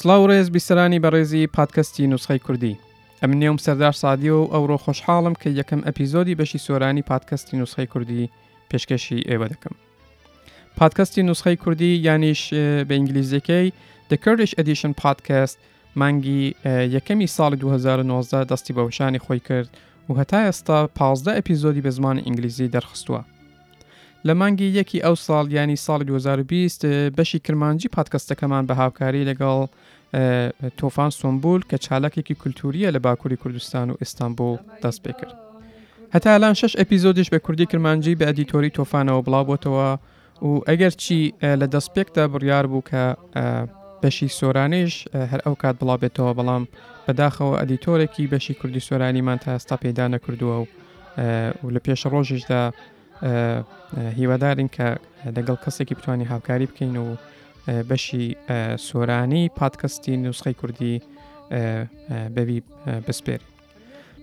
سڵاو و ڕێز بیسەرانی بەڕێزی پادکەستی نوسخەی کوردی ئەم نێوم سەردار سادیەوە و ئەوڕۆ خۆشحاڵم کە یەکەم ئەپیزۆدی بەشی سۆرانی پادکەستی نوسخەی کوردی پێشکەشی ئێوە دەکەم پادکەستی نوسخەی کوردی یانیش بە ئینگلیزیەکەی The Kurdish Edition Podcast مانگی یەکەمی ساڵی 2019 دەستی بە وشانی خۆی کرد و هەتا ئێستا 15 ئەپیزۆدی بە زمانی ئینگلیزی دەرخستووە لە مانگی یەکی ئەو ساڵ ینی ساڵی 2020 بەشی کرمانجی پادکەستەکەمان بە هاوکاری لەگەڵ تۆفان سۆمبول کە چالاکێکی کولتوریە لە باکووری کوردستان و ئیستانبول دەست پێ کرد هەتا الان شش ئەپیزۆدیش بە کوردی کرمانجی بە ئەدیتۆری تۆفانەوە بڵاو بۆتەوە و ئەگەر چی لە دەستپێکدا بڕیار بوو کە بەشی سۆرانیش هەر ئەو کات بڵاو بێتەوە بەڵام بەداخەوە ئەدیتۆرێکی بەشی کوردی سۆرانیمان تا ئێستا پێدا نەکردووە و و لە پێش ڕۆژیشدا هیوادارین کە دەگەڵ کەسێکی بتوانین هاوکاری بکەین و بەشی سۆرانی پادکەستی نووسخی کوردی بەوی بسپێر.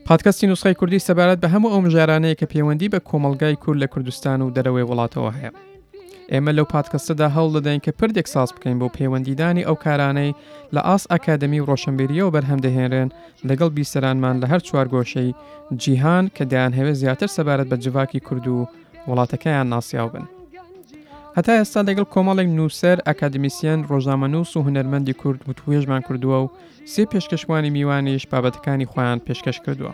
پادکەستی نووسخی کوردی سەبارەت بە هەموو ئەو مژارانەیە کە پەیوەندی بە کۆمەلگای کورد لە کوردستان و دەرەوەی وڵاتەوە هەیە. ئێمە لەو پادکەستەدا هەوڵ دەدەین کە پردێک ساز بکەین بۆ پەیوەندیدانی ئەو کارانەی لە ئاست ئاکادمی و ڕۆشنبیریەوە بەرهەم دەهێنرێن لەگەڵ بیسەرانمان لە هەر چوار گۆشەی جیهان کە دەیانهەوێت زیاتر سەبارەت بە جڤاکی کورد و وڵاتەکەیان ناسیاو بن. هەتا ئێستا لەگەڵ کۆمەڵێک نووسەر، ئەکادمیسیەن، ڕۆژنامەنووس و هونەرمەندی کورد وتووێژمان کردووە و سێ پێشکەشوانی میوانیش بابەتەکانی خۆیان پێشکەش کردووە.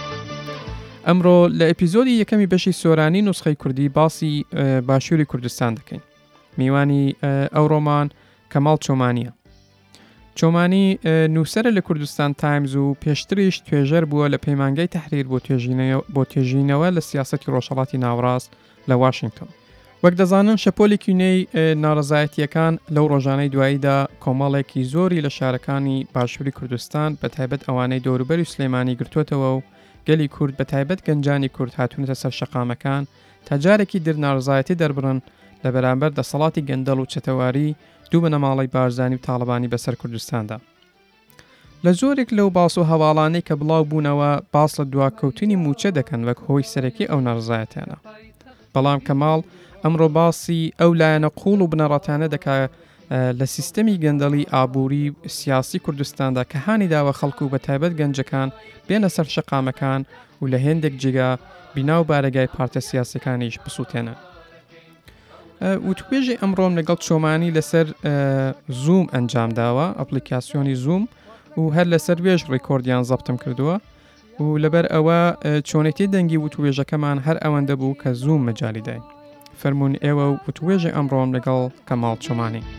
ئەمڕۆ لە ئەپیزۆدی یەکەمی بەشی سۆرانی نوسخەی کوردی باسی باشووری کوردستان دەکەین میوانی ئەو ڕۆمان کەماڵ چۆمانیە چۆمانی نووسرە لە کوردستان تایمز و پێشتریش توێژەر بووە لە پەیمانگای تحریر بۆ توێژینەوە بۆ توێژینەوە لە سیاستی ڕۆژهڵاتی ناوڕاست لە واشنگتن. وەک دەزانن شەپۆلێکی نوێی ناڕزایەتیەکان لەو ڕۆژانەی دواییدا کۆمەڵێکی زۆری لە شارەکانی باشووری کوردستان بە تایبەت ئەوانەی دەوروبەری سلێمانی گرتوتەوە و گەلی کورد بە تایبەت گەنجانی کورد هاتوونەتە سەر شەقامەکان تا جارێکی در ناڕزایەتی دەربڕن لە بەرامبەر دەسەڵاتی گەندەڵ و چەتەواری دوو بنەماڵەی بارزانی و تاڵەبانی بەسەر کوردستاندا. لە زۆرێک لەو باس و هەواڵانەی کە بڵاو بوونەوە باس لە دواکەوتنی مووچە دەکەن وەک هۆی سەرەکی ئەو نەڕزایەتیانە بەڵام کە ماڵ ئەمڕۆ باسی ئەو لایەنە قوڵ و بنەڕاتانە دەکا لە سیستەمی گەندەڵی ئابووری سیاسی کوردستاندا کە هانی داوە خەڵک و بە تایبەت گەنجەکان بێنە سەر شەقامەکان و لە هێندێک جێگا بیناو بارەگای پارتە سیاسەکانیش بسووتێنن. وتوبێژی ئەمڕۆم لەگەڵ چۆمانی لەسەر زووم ئەنجام داوە ئەپلیکاسیۆنی زووم و هەر لەسەر وێژ ڕیکۆردیان زەبتم کردووە و لەبەر ئەوە چۆنێتی دەنگی وتوێژەکەمان هەر ئەوەندە بوو کە زووم مەجاالیدای فەرمونون ئێوە و وتوێژی ئەمڕۆم لەگەڵ کەماڵ چۆمانی.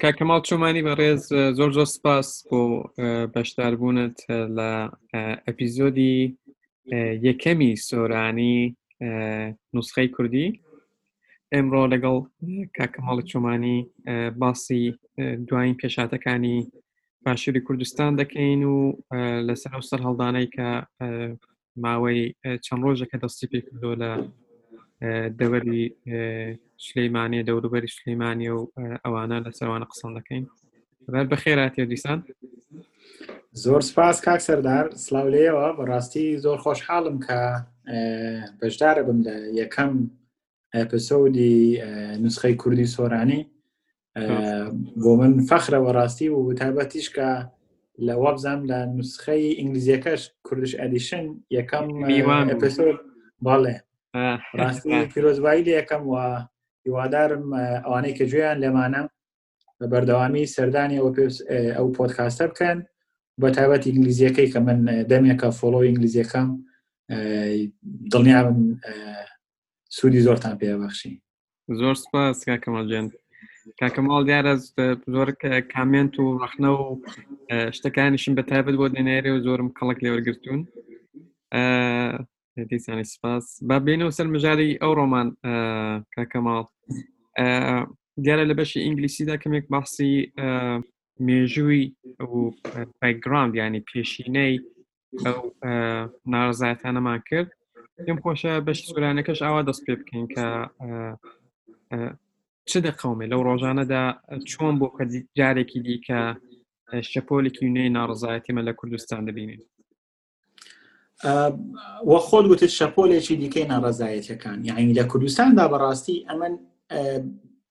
کاک کەماڵ چۆمانی بەڕێز زۆر زۆر سپاس بۆ بەشداربوونت لە ئەپیزۆدی یەکەمی سۆرانی نوسخەی کوردی ئەمڕۆ لەگەڵ کاکەماڵی چۆمانی باسی دوایین پێشاتەکانی باشووری کوردستان دەکەین و لەسەر ئەو سەر هەڵدانەی کە ماوەی چەند ڕۆژەکە دەستی پێ کردو لە دەوەری سلەیمانێ دەوروبەری سلەیمانە و ئەوانە لە سەروانە قسەڵ دەکەین بەر بەخێراتی دیسان زۆر سپاس کاک سەردار سلااو لێەوە بەڕاستی زۆر خۆشحاڵم کە بەشدارە بم لە یەکەم ئەپسۆدی نسخەی کوردی سۆرانی بۆ من فەخرە وەڕاستی و تابەتیش کە لە وابزان لە نوسخەی ئینگلیزیەکەش کوردش ئەدیشن یەکەم میوان ئەپسۆد باڵێ ڕاستی پیرۆزبایی لە یەکەم و هیوادارم ئەوانەی کە گوێیان لەمانە بە بەردەوامی سەردانی ئەو ئەو پۆتکاستە بکەن بە تابەت ئینگلیزیەکەی کە من دەمێکە فۆڵۆ ئینگلیزیەکەم دڵنیابن سوودی زۆرتان پێ بەخشی زۆر سپاس کاکەمەڵجێن کاکەماڵ دیارە زۆر کامنت و ڕخنە و شتەکانیشم بە تایبەت بۆ دێنێری و زۆرم کەڵک لێوەرگتون دیسانی سپاس با بینەوە سەر مژاری ئەو ڕۆمان کاکەماڵ دیارە لە بەشی ئینگلیسیدا کەمێک باسی مێژووی بەگرام ینی پێشینەی ئەو ناڕزایەتانەمان کرد پێم خۆشە بەشی سورانەکەش ئاوا دەست پێ بکەین کە چ دەقەومێ لەو ڕۆژانەدا چۆن بۆ کە جارێکی دیکە شەپۆلێکی نوێی ناڕزایەتیمە لە کوردستان دەبینین وە خۆل وتت شەپۆلێکی دیکەی ناڕزایەتەکان یعنی لە کوردستاندا بەڕاستی ئەمن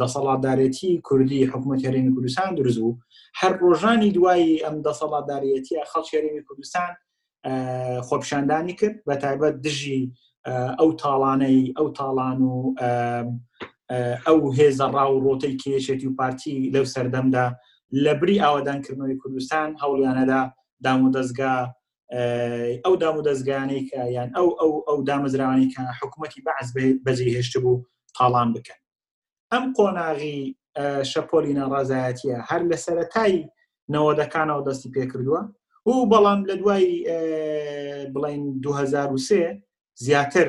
دەسەڵاتدارێتی کوردی حکوومەت هەرێمی کوردستان دروست بوو هەر ڕۆژانی دوایی ئەم دەسەڵاتدارەتە خەڵ هەرێمی کوردستان خۆپشاندانی کرد بە تایبەت دژی ئەو تاڵانەی ئەو تاڵان و ئەو هێزە ڕاو و ڕۆتەی کێشێتی و پارتی لەو سەردەمدا لە بری ئاوادانکردنەوەی کوردستان هەوڵیانەدا دام و دەستگا ئەو دام و دەستگانەی کە یان ئەو ئەو ئەو دامەزراوانی کە حکوومەتتی بەعز بەجێ هێشت بوو تاڵان بکەن ئەم قۆناغی شەپۆلی ناڕازایەتە هەر لە سەتای نەوەدەکانەوە دەستی پێکردووە و بەڵام لە دوای بڵین 2023 زیاتر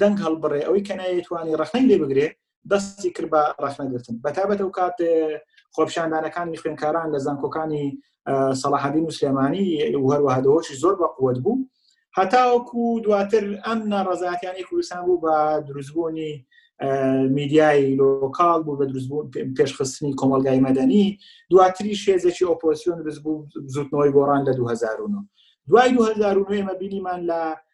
دەنگ هەڵبڕێ ئەوەی کە نایەتوانی ڕخنەی لێ بگرێ دەستی کرد بە ڕخنەگرتن بەتابەت ئەو کات خۆپشاندانەکانی خوێنکاران لە زانکۆکانی سەڵاحدین و سلێمانی هەروەها دەوەشی زۆر بە قوت بوو هەتاوەکو دواتر ئەم ناڕزاتیانی کوردستان بوو بە دروستبوونی میدیای لۆکال بوو بە دروستبوون پێشخستنی کۆمەلگای مەدەنی دواتری شێزێکی ئۆپۆسیۆن دروست بوو زوتنەوەی گۆڕان لە 2009 دوای 2009 مەبینیمان لە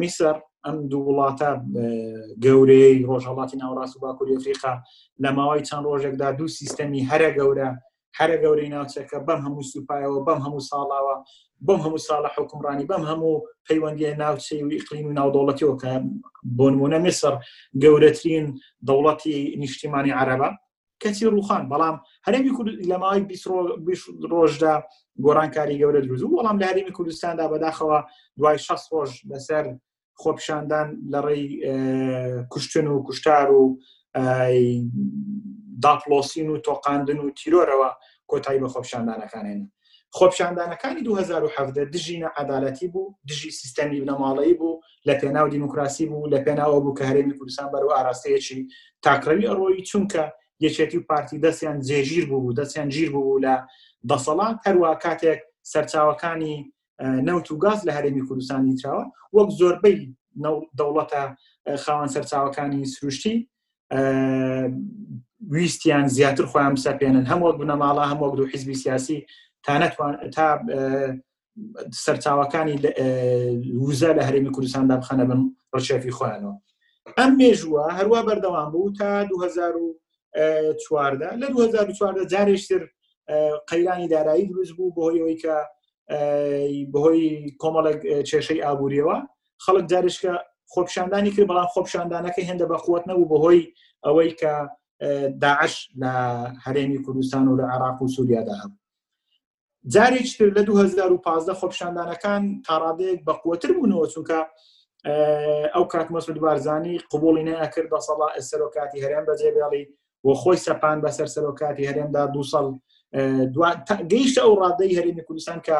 میسر ئەم دوو وڵاتە گەورەی ڕۆژهڵاتی ناوڕاست و باکووری ئەفریقا لە ماوەی چەند ڕۆژێکدا دوو سیستەمی هەرە گەورە هەرە گەورەی ناوچەکە بەم هەموو سوپایەوە بەم هەموو ساڵاوە بەم هەموو ساڵە حکومڕانی بەم هەموو پەیوەندیە ناوچەی و ئیقلیم و ناودەوڵەتیەوەکە بۆنمونە میسر گەورەترین دەوڵەتی نیشتیمانی عربە کەچی ڕوخان بەڵام هەرێمی کورد لە ماوەی ڕۆژدا گۆڕانکاری گەورە دروست و بەڵام لە هەرێمی کوردستاندا بەداخەوە دوای 6 ڕۆژ لەسەر خۆپیشاندان لە ڕێی کوشتن و کوشتار و داپلۆسین و تۆقااندن و تیرۆرەوە کۆتایی بە خۆپشاندانەکانێنن خۆپشاندانەکانی 2017 دژی نەعەدالەتی بوو دژی سیستەمی بنەماڵەی بوو لە پێناو دیموکراسی بوو لە پێناوە بوو کە هەرێمی کوردستان بەرەوە ئاراستەیەکی تاکڕەوی ئەڕۆی چونکە یەکێتی و پارتی دەستیان جێژیر بوو دەستیان ژیر بوو لە دەسەڵات هەروە کاتێک سەرچاوەکانی نەوت و گاز لە هەرێمی کوردستانی تراوە وەک زۆربەی دەوڵەتە خاوەن سەرچاوەکانی سروشتی ویستیان زیاتر خۆیان بسەپێنن هەم وەک بنەماڵە هەم وەک دوو حیزبی سیاسی تا نەتوان تا سەرچاوەکانی وزە لە هەرێمی کوردستاندا بخەنە بن ڕچێفی خۆیانەوە ئەم مێژووە هەروە بەردەوام بوو تا 2014 لە 2014 جارێشتر قەیرانی دارایی دروست بوو بۆ هۆیەوەی کە بەهۆی کۆمەڵێک کێشەی ئابوووریەوە خەڵک جاریشکە خۆپشاندانی کرد بەڵام خۆپشاندانەکە هێندە بەخوت نەبوو بەهۆی ئەوەی کە داعش لە هەرێمی کوردستان و لە عراق و سووریادا هەبوو جارێکی تر لە 2015 خۆپشاندانەکان تاڕادەیەک بەقوتر بوونەوە چونکە ئەو کات مەسود بارزانانی قوبڵی نەکرد بە سەڵا ئەسەرۆکاتی هەرێم بەجێبێڵی و خۆی سەپان بەسەر سەرۆکاتی هەرێمدا دو ساڵ گەیشتە ئەو ڕادەی هەرێمی کوردستان کە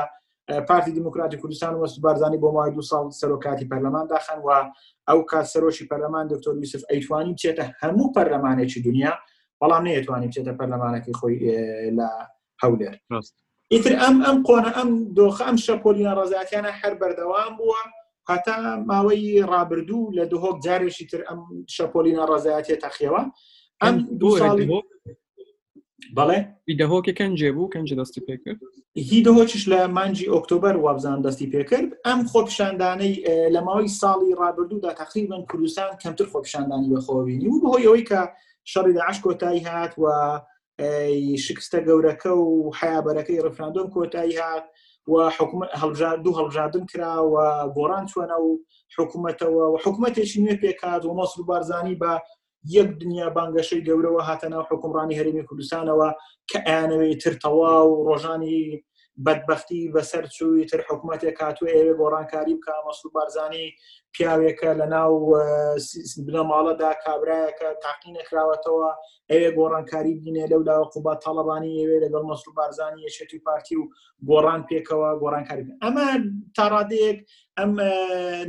پارتی دیموکراتی کوردستان وەست بارزانانی بۆ ماوەی دو ساڵ سەرۆکاتی پەرلەمان داخن و ئەو کات سەرۆکی پەرلەمان دکتۆر یوسف ئەیتوانی چێتە هەموو پەرلەمانێکی دنیا بەڵام نەیەتوانی چێتە پەرلەمانەکەی خۆی لە هەولێر ئیتر ئەم ئەم قۆنە ئەم دۆخە ئەم شەپۆلی ناڕازاتیانە هەر بەردەوام بووە هەتا ماوەی ڕابردوو لە دهۆک جارێکی تر ئەم شەپۆلی ناڕازایەتە تەخیەوە ئەم دوو ساڵی بەڵێ دهۆکە کەنجێ بوو کەنج دەستی پێکرد هی دهۆچش لە مانجی ئۆکتۆبەر وابزان دەستی پێکرد ئەم خۆپشاندانەی لە ماوەی ساڵی ڕابردوودا تەقریبن کوردستان کەمتر خۆپشاندانی بەخۆبینی و بەهۆی ئەوەی کە شەڕی داعش کۆتایی هات و شکستە گەورەکە و حیابەرەکەی ڕفراندۆم کۆتایی هات و هەڵژار دوو هەڵژادن کرا و گۆڕان چوەنە و حکوومەتەوە و حکوومەتێکی نوێ پێکات و مەسر بارزانانی بە یەک دنیا بانگەشەی گەورەوە هاتە ناو حکومڕانی هەرمی کوردستانەوە کە ئەیانەوەی تر تەواو ڕۆژانی بەدبەختی بەسەر چوو تر حکوومەتێک هاتووە ئێوێ گۆڕانکاری بکە مەسو بارزانانی پیاوێکە لە ناو بنەماڵەدا کابراایەکە تاقی نەکراوەتەوە ئەوێ گۆڕانکاری بینێ لەو لاوە قوبا تاڵەبانی ئەوێ لەگەڵ مەسو بارزانانی یەشێتی پارتی و گۆڕان پێکەوە گۆڕانکاری ئەمە تاڕادەیەک ئەم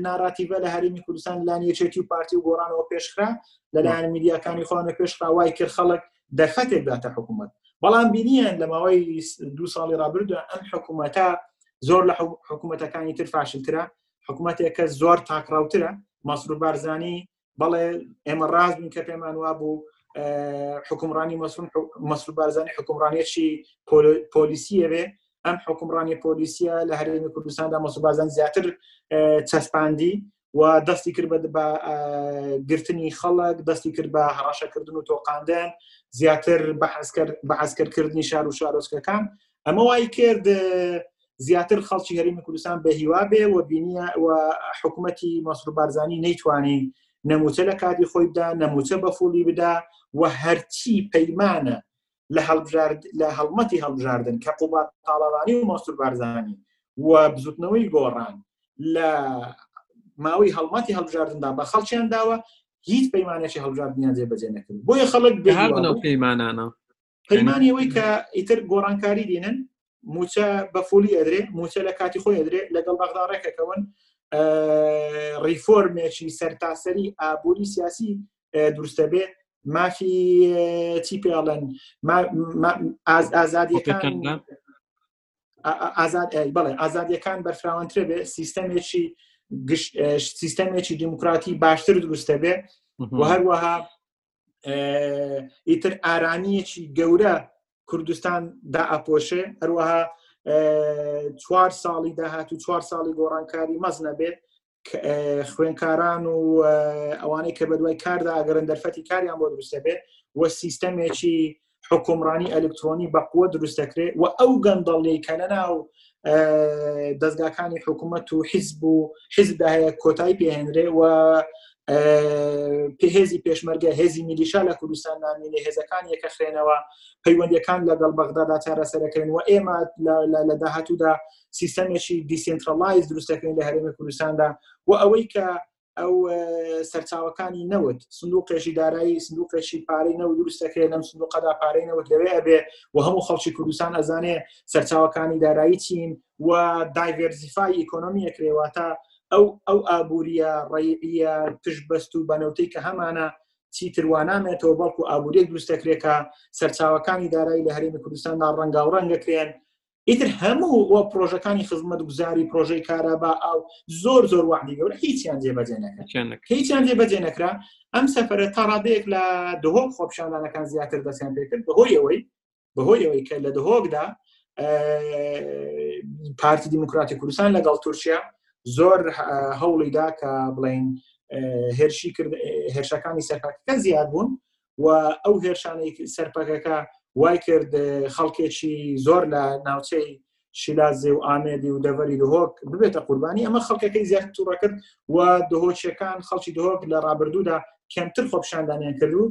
ناڕاتیڤە لە هەرمی کوردستان لانی یەکێتی و پارتی و گۆڕانەوە پێشخرا لەلایەن میدیاکانی خۆیان پێشخرا وای کرد خەڵک دەرفەتێک داتە حکوومەت بەڵام بینیان لە ماوەی دو ساڵی رابردا ئەم حکوومەتە زۆر لە حکوومەتەکانی تر فاشلترە حکوومەتێک کە زۆر تاکڕاوترە مەسرور بارزانانی بەڵێ ئێمە ڕاست بوون کە پێمان وا بوو حکومڕانی مەسرون مەسرور بارزانانی حکومڕانیەکی پۆلیسیە بێ ئەم حکومڕانی پۆلیسیە لە هەرێمی کوردستاندا مەسوبازان زیاتر چەسپاندی و دەستی کرد بە گرتنی خەڵک دەستی کرد بە هەڕەشەکردن و تۆقااندن زیاتر بەحەزکردکردنی شار و شارۆچکەکان ئەمە وای کرد زیاتر خەڵکی هەرمی کوردستان بە هیوا بێ و بینیە و حکوومەتی مەسر بارزانانی نەیتوانین نەموچە لە کاتی خۆیدا نەموچە بەفۆلی بدا و هەرچی پەیمانە لە هەڵبژارد لە هەڵمەتی هەڵبژاردن کە قوبات تاڵەوانی و ماستور بارزانانی و بزوتنەوەی گۆڕان لە ماوەی هەڵمەتی هەڵبژاردندا بە خەڵکیان داوە هیچ پەیمانێکی هەڵبژاردنیان جێ بەجێ نەکرد بۆیە خەڵک بهار بنەو پەیمانانە پەیمانەوەی کە ئیتر گۆڕانکاری دێنن موچە بە فۆلی ئەدرێ موچە لە کاتی خۆی ئەدرێ لەگەڵ بەغدا ڕێکەکەون ڕیفۆرمێکی سەرتاسەری ئابووری سیاسی دروستە بێ مافی چی پێڵەن ئازادیەکان ئازاد بڵێ ئازادیەکان بەرفراوانترە بێ سیستەمێکی سیستەمێکی دیموکراتی باشتر دروستە بێ و هەروەها ئیتر ئارانیەکی گەورە کوردستان دا ئەپۆشێ هەروەها چوار ساڵی داهات و چوار ساڵی گۆڕانکاری مەز نەبێت خوێنکاران و ئەوانەی کە بەدوای کاردا ئەگەرن دەرفەتی کاریان بۆ دروستە بێ وە سیستەمێکی حکومڕانی ئەلکترۆنی بەقوە دروست دەکرێت و ئەو گەندەڵی کە لە ناو دەستگاکانی حکوومەت و حیزب و حیزدا هەیە کۆتایی پێهێنرێ و پێهێزی پێشمەرگە هێزی میلیشا لە کوردستان نامینێ هێزەکان یەکە خوێنەوە پەیوەندەکان لەگەڵ بەغدادا چارەسەرەکەن و ئێمە لە داهاتوودا سیستەمێکی دیسنترلایز دروستەکەین لە هەرێمی کوردستاندا و ئەوەی کە ئەو سەرچاوەکانی نەوت سندوقێکی دارایی سندوقێکی پارەی نەوت دروستەکرێت لەم سندوقەدا پارەی نەوت لەوێ ئەبێ و هەموو خەڵکی کوردستان ئەزانێ سەرچاوەکانی دارایی چین و دایڤێرزیفای ئیکۆنمیە کرێواتە ئەو ئەو ئابووریە ڕێعە پشتبەست و بەنەوتی کە هەمانە چیتروانامێتەوە بەڵکو ئابووریەک دروستەکرێکە سەرچاوەکانی دارایی لە هەرێمی کوردستاندا ڕەنگاو ڕەنگەکرێن ئیتر هەموو وە پرۆژەکانی خزمەت گوزاری پرۆژەی کارابا ئاو زۆر زۆر وعدی گەورە هیچیان جێبەجێ نەکرا هیچیان جێبەجێ نەکرا ئەم سەفرە تا ڕادەیەک لە دهۆک خۆپشاندانەکان زیاتر دەستیان پێکرد بەهۆی ئەوەی بەهۆی ئەوەی کە لە دهۆکدا پارتی دیموکراتی کوردستان لەگەڵ تورکیا زۆر هەوڵیدا کە بڵین هێرشی کرد هێرشەکانی سەرپاکەکە زیاد بوون و ئەو هێرشانەی سەر پەکەکە وای کرد خەڵکێکی زۆر لە ناوچەی شیلازێ و ئامێدی و دەڤەری دهۆک ببێتە قوربانی ئەمە خەڵکەکەی زیاد تووڕە کرد و دهۆچەکان خەڵکی دهۆک لە ڕابردوودا کەمتر خۆپشاندانیان کرد و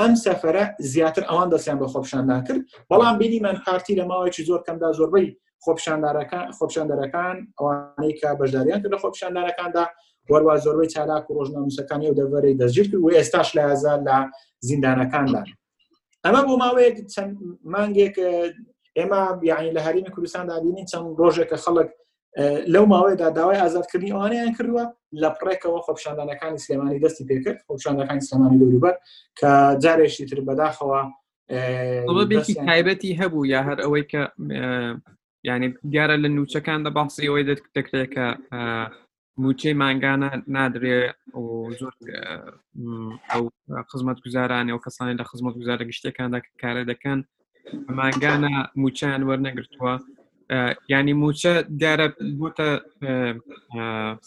ئەم سەفرە زیاتر ئەوان دەستیان بە خۆپشاندان کرد بەڵام بینیمان پارتی لە ماوەیەکی زۆر کەمدا زۆربەی خۆپشاندارەکان خۆپشاندەرەکان ئەوانەی کە بەشداریان کرد لە خۆپشاندارەکاندا وەروا زۆربەی چالاک و ڕۆژناموسەکانی و دەڤەری دەستگیر کرد و ئێستاش لە ئازار لە زیندانەکاندا ئەمە بۆ ماوەیەک چەند مانگێک ئێمە بیانی لە هەرمی کوردستان دابینین چەند ڕۆژێکە خەڵک لەو ماوەیەدا داوای ئازادکردنی ئەوانیان کردووە لە پڕێکەوە خۆپشاندانەکانی سلێمانی دەستی پێکرد خۆپشاندەکانی سلێمانی دەوروبەر کە جارێکی تر بەداخەوە بێکی تایبەتی هەبوو یا هەر ئەوەی کە یعنی دیارە لە نوچەکان دە باسی ئەوەی دەکرێت کە موچەی مانگانە نادرێ و زۆر ئەو خزمەت گوزارانی و کەسانی لە خزمەت گوزارە گشتەکاندا کارە دەکەن مانگانە موچیان وەرنەگرتووە ینی موچە دیارە بۆتە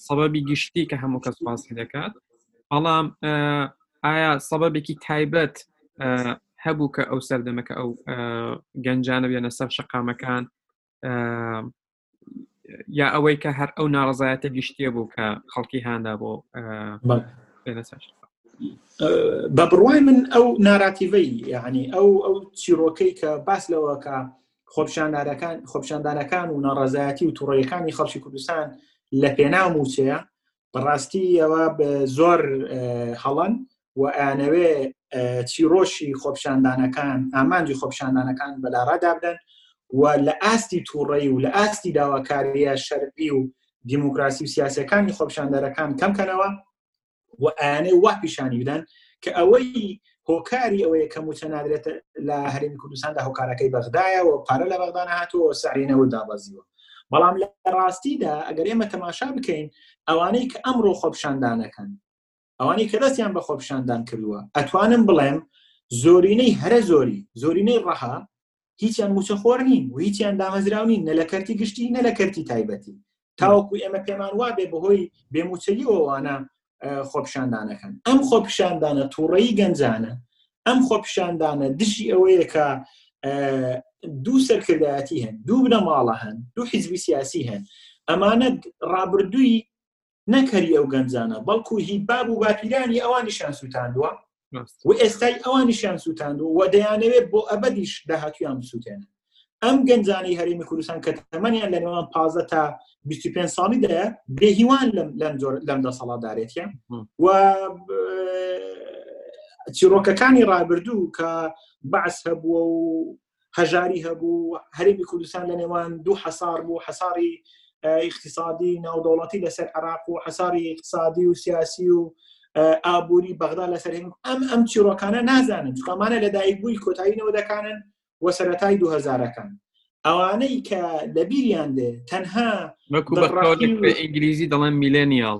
سەبەبی گشتی کە هەموو کەس باسی دەکات بەڵام ئایا سەبەبێکی تایبەت هەبوو کە ئەو سەردەمەکە ئەو گەنجانە بێنە سەر شقامەکان یا ئەوەی کە هەر ئەو ناڕزایەتە گشتیە بوو کە خەڵکی هاندا بۆ بێنە سەر شقام بە بڕوای من ئەو ناراتیڤەی یعنی ئەو ئەو چیرۆکەی کە باس لەوەکە خۆپشاندارەکان خۆپشاندانەکان و ناڕزایەتی و توڕەیەکانی خەڵکی کوردستان لە پێناو موچەیە بەڕاستی ئەوە زۆر هەڵەن و ئەیانەوێ چیرۆشی خۆپشاندانەکان ئامانجی خۆپشاندانەکان بەلاڕادا بدەن و لە ئاستی تووڕی و لە ئاستی داواکاریە شەرعی و دیموکراسی و سیاسەکانی خۆپشاندەرەکان کەمکەنەوە و ئەیانەی وا پیشانی بدەن کە ئەوەی هۆکاری ئەوەیە کە موچە نادرێت لە هەرێمی کوردستاندا هۆکارەکەی بەغدایە و پارە لە بەغدان هاتووە سەرینەوە دابەزیوە بەڵام لە ڕاستیدا ئەگەر ئێمە تەماشا بکەین ئەوانەی کە ئەمڕۆ خۆپشاندانەکەن ئەوانەی کە دەستیان بە خۆپشاندان کردووە ئەتوانم بڵێم زۆرینەی هەرە زۆری زۆرینەی ڕەها هیچیان موچەخۆر نین و هیچیان دامەزراو نین نە لە کەرتی گشتی نە لە کەرتی تایبەتی تاوەکو ئێمە پێمان وا بێ بەهۆی بێموچەیەوەوانە خۆپشاندانەکەن ئەم خۆپشاندانە تووڕەی گەنجانە ئەم خۆپشاندانە دژی ئەوەیە کە دوو سەرکردایەتی هەن دوو بنەماڵە هەن دوو حیزبی سیاسی هەن ئەمانە ڕابردووی نەک هەر هی ئەو گەنجانە بەڵکو هی باب و باپیرانی ئەوانیشان سووتاندووە و ئێستای ئەوانیشان سووتاندووە و دەیانەوێت بۆ ئەبدیش داهاتویان بسووتێنن ئەم گەنجانی هەرێمی کوردستان کە تەمەنیان لە نێوان پازە تا 25 ساڵی دەیە بێهیوان لەم جۆر لەم دەسەڵاتدارێتیان و چیرۆکەکانی ڕابردوو کە بەعس هەبووە و هەژاری هەبوو هەرێمی کوردستان لە نێوان دوو حەسار بوو حەساری اقتصادی ناودەوڵەتی لەسەر عراق و حەساری اقتصادی و سیاسی و ئابووری بەغدا لەسەر هێن ئەم ئەم چیرۆکانە نازانن چکەمانە لە دایک بووی کۆتاییەوە دەکانن و سەرەتای دوهزارەکان ئەوانەی کە لەبیریان دێ تەنها ئینگلیزی دەڵێن میلێنیال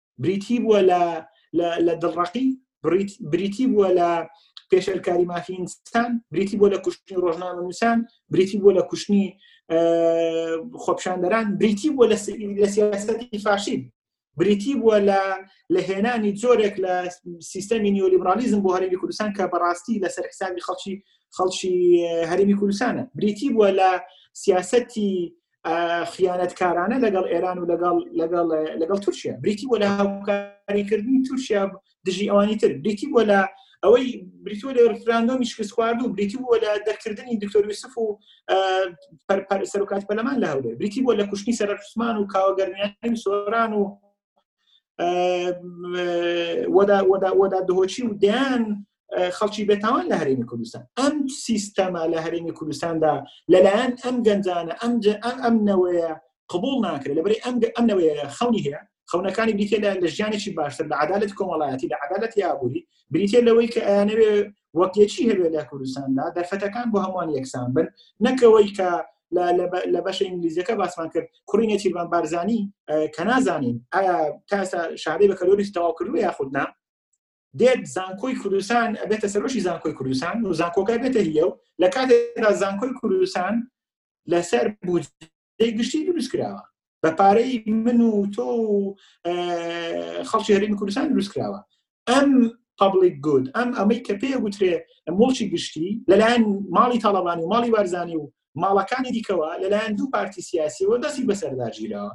بریتی بووە لە لە دڵڕقی بریتی بووە لە پێشەلکاری مافی ئینسان بریتی بۆ لە کوشتنی ڕۆژنامە نووسان بریتی بۆ لە کوشتنی خۆپشاندەران بریتی بۆ لە سیاستی فاشی بریتی بووە لە لە هێنانی جۆرێک لە سیستەمی نیۆلیبرالیزم بۆ هەرمی کوردستان کە بەڕاستی لەسەر حسابی خەڵکی خەڵکی هەرمی کوردستانە بریتی بووە لە سیاستی خیانەتکارانە لەگەڵ ئێران و لەگەڵ لەگەڵ لەگەڵ تورکیا بریتی وە لە هاوکاریکردنی تورکیا دژی ئەوانی تر بریتی وە لە ئەوەی بریتوە لە ڕفراندۆمی شکست خوارد و بریتی بووە لە دەرکردنی دکتۆر یوسف و سەرکات پەلەمان لە هەولێر بریتی بووە لە کوشتنی سەرسمان و کاوەگەرمیان سۆران و وەدا دهۆچی و دەیان خەڵکی بێتاوان لە هەرێمی کوردستان ئەم سیستەما لە هەرێمی کوردستاندا لەلایەن ئەم گەنجانە ئەم ئەم نەوەیە قبول ناکرێت لەبری ئەم ئەم نەوەیە خەونی هەیە خەونەکانی بریتە لە لە ژیانێکی باشتر لە عدالەت کۆمەڵایەتی لە عدالەت یابووری بریتە لەوەی کە ئەیانەوێ وەکێکی هەبێت لە کوردستاندا دەرفەتەکان بۆ هەمووان یەکسان بن نەکەوەی کە لە بەشە ئینگلیزیەکە باسمان کرد کوڕی نێچیربان بارزانانی کە نازانین ئایا تاسا شادەی بە کەلۆریش تەواوکردو یاخودنا دێت زانکۆی کوردستان ئەبێتە سەرۆشی زانکۆی کوردستان و زانکۆکە بێتە هیە و لە کاتێکدا زانکۆی کوردستان لەسەر بودجە دەی گشتی دروست کراوە بە پارەی من و تۆ خەڵکی هەرمی کوردستان دروست کراوە ئەم پبلیک گود ئەم ئەمەی کە پێ گوترێ مڵکی گشتی لەلایەن ماڵی تاڵەبانی و ماڵی بارزانانی و ماڵەکانی دیکەوە لەلایەن دوو پارتی سیاسیەوە دەستی بەسەرداگیرەوە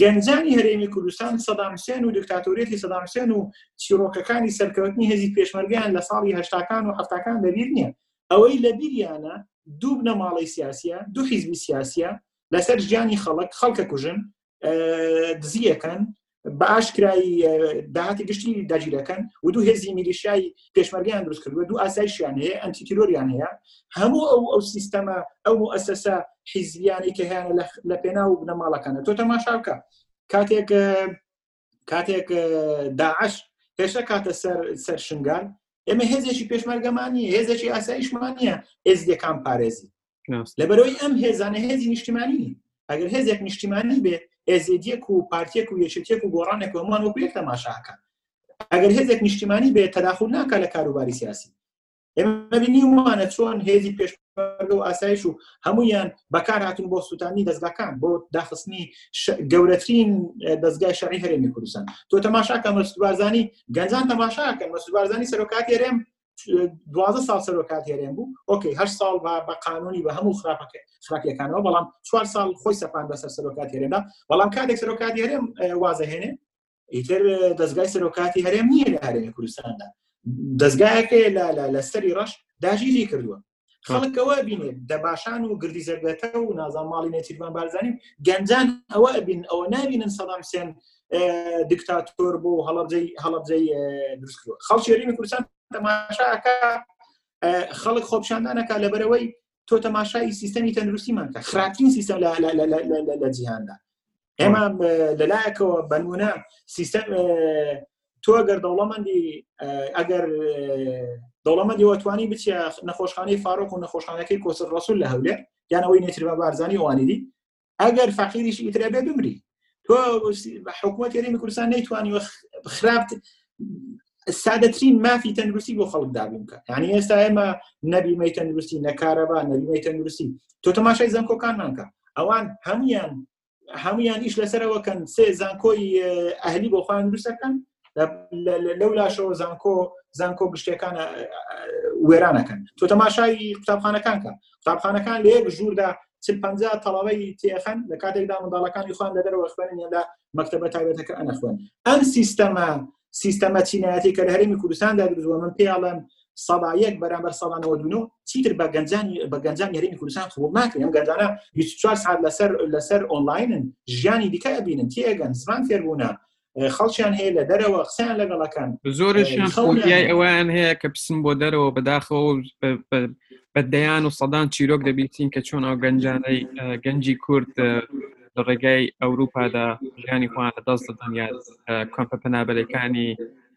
گەنجانی هەرێمی کوردستان سەدامسێن و دکتاتۆریەتی سەدامسێن و چیرۆکەکانی سەرکەوتنی هێزی پێشمەرگیان لە ساڵی هەشتاکان و هەفتاکان دەبیر نییە ئەوەی لە بیریانە دوو بنەماڵەی سیاسیە دوو حیزبی سیاسیە لەسەر ژیانی خەڵک خەڵکە کوژن دزیەکەن بە ئاشکرایی داهاتی گشتی داگیرەکەن و دوو هێزی میلیشای پێشمەرگیان دروست کردوە دوو ئاسایشیان هەیە ئەنتی تیرۆریان هەیە هەموو ئەو ئەو سیستەمە ئەو ئەسەسە حیزیانی کە هیانە لە پێنا و بنەماڵەکانە تۆ تەماشاکە کاتێک کاتێک داعش هێشتا کاتە سەر سەر شنگال ئێمە هێزێکی پێشمەرگەمانی هێزێکی ئاساییشمان نییە ئێزدەکان پارێزی لەبەرەوەی ئەم هێزانە هێزی نیشتیمانی ئەگەر هێزێک نیشتیمانی بێ ئێزێدیەک و پارتێک و یەکێتێک و گۆڕانێک ومان وەکوێک تەماشاکە ئەگەر هێزێک نیشتیمانی بێ تەداخل ناکە لە کاروباری سیاسی ئێمەبینیومانە چۆن هێزی پێش و ئاسایش و هەمویان بەکار هاتون بۆ سووتانی دەستگاکان بۆ داخستنی گەورەترین دەستگای شەعی هەرێمی کوردستان تۆ تەماشاکە مەسوبارزانانی گەنجان تەماشاکەن مەسوبارزانانی سەرۆکات هەرێم دوازە ساڵ سەرۆکات هەرێن بوو ئۆکەی هە ساڵ بە قانونی بە هەموو خراپەکە خراپیەکانەوە بەڵام چوار ساڵ خۆی سەپان بەسەر سەرۆکات هەرێندا بەڵام کاتێک سەرۆکات هەرێم وازەهێنێ ئیتر دەستگای سەرۆکاتی هەرێم نییە لە هەرێمی کوردستاندا دەستگایەکە لە سەری ڕەش داژیری کردووە خەڵکەوە بینێ دەباشان و گردی زەرگەتە و نازان ماڵی نێچیربان بارزانانی گەنجان ئەوە ئەبین ئەوە نبینن سەدام سێن دکتاتۆر بۆ هەڵبجەی هەڵبجەی دروستکرو خەڵکی ریمی کوردستان تەماشاکە خەڵک خۆپشاندانەکە لەبەرەوەی تۆ تەماشای سیستەمی تەندروستیمان کە خراپترین سیستەم لە جیهاندا ئێمە لەلایەکەوە بەنمونە سیستەم تۆ ئەگەر دەوڵەمەندی ئەگەر دەوڵەمەندی وەتوانی بچە نەخۆشخانەی فاروق و نەخۆشخانەکەی کۆسەر ڕسول لە هەولێ یانەوەی نێتربا بارزانانی وانیدی ئەگەر فەقیریش ئیتر ئەبێ بمری تۆ حکوومەت یاریمی کوردستان نەیتوانیوە خراپ سادەترین مافی تەندروستی بۆ خەڵک دابوون کە یعنی ئێستا ئێمە نەبیمەی تەندروستی نەکارەبا نەبیمەی تەندروستی تۆ تەماشای زانکۆکانمانکە ئەوان هەمویان هەمویان ئیش لەسەرەوەکەن سێ زانکۆی ئەهلی بۆ خۆیان دروستەکەن لەو لاشەوە زانکۆ زانکۆ گشتەکانە وێرانەکەن تۆ تەماشایی قوتابخانەکانکە قوتابخانەکان لە یەک ژووردا چل پ تەڵەوەی تێخەن لە کاتێکدا منداڵەکانی خوان لە دەرەوە خوێنن یاندا مەکتتەبە تاوێتەکە ئەنەخوێن ئەم سیستەمە سیستەمە چینایەتی کە لە هەرمی کوردستاندا دروزوە من پێڵم سەدا یەک بەرامبەر سەدانەوە دوو چیتر بە گەنجانی بە گەنجان یاریمی کوردستان قوڵ ناکرێن ئەم گەنجانە 24 ساعت لەسەر لەسەر ئۆنلاینن ژیانی دیکە ئەبینن تێگەن زمان فێربوونا خەڵکیان هەیە لە دەرەوە قسەیان لەگەڵەکان زۆرشیان خەڵیای ئەویان هەیە کە پسم بۆ دەرەوە بەداخەوە بە دەیان و سەدان چیرۆک دەبیتین کە چۆن ئەو گەنجانەی گەنجی کورد لە ڕێگای ئەوروپادا ژیانی خۆیان لە دەست دەدەن یا کۆمپە پەنابەرەکانی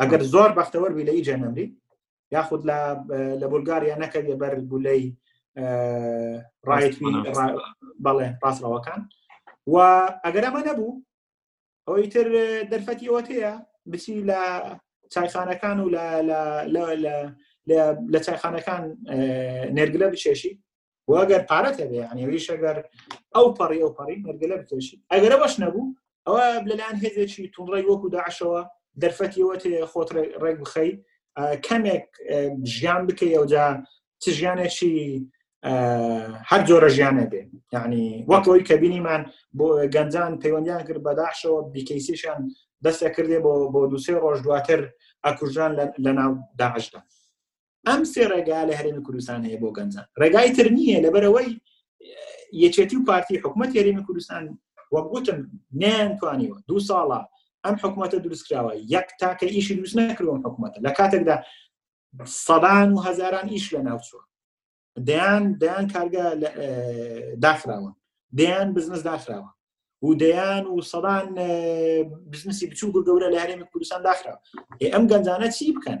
ئەگەر زۆر بەختەوەەر بی لە ئی جێنەمری یاخود لە لە بولگاریا نەکەویە بەر گولەی ڕایت بەڵێ ڕاستڕەوەکان و ئەگەر ئەمە نەبوو ئەوەی تر دەرفەتی ئەوە هەیە بچی لە چایخانەکان و لە لە چایخانەکان نێرگلە بچێشی وەگەر پارەت هەبێ یعنی ئەویش ئەگەر ئەو پەڕی ئەو پەڕی مەرگەلە بکێشی ئەگەرە بەش نەبوو ئەوە لەلایەن هێزێکی تونڕی وەکو داعشەوە دەرفەتیەوە تێ خۆت ڕێک بخەی کەمێک ژیان بکەی ئەوجا چ ژیانێکی هەر جۆرە ژیانە بێ یعنی وەکەوەی کە بینیمان بۆ گەنجان پەیوەندیان کرد بەداشەوە بیکەیسیشان دەستە کردێ بۆ بۆ دووسێ ڕۆژ دواتر ئەکوژان لە ناو داعشدا ئەم سێ ڕێگا لە هەرێمی کوردستان هەیە بۆ گەنجان ڕێگای تر نییە لەبەرەوەی یەکێتی و پارتی حکوومەت هەرێمی کوردستان وەک گوتم نیانتوانیوە دوو ساڵە ئەم حکوومەتە دروستکراوە یەک تاکە ئیشی دروست نەکردوم حکوومەتە لە کاتێکدا سەدان و هەزاران ئیش لە ناوچوە دەیان دەیان کارگە داخراوە دەیان بزنس داخراوە و دەیان و سەدان بزنسی بچوو گەورە لە هەرێمی کوردستان داخراوە ئەم گەنجانە چی بکەن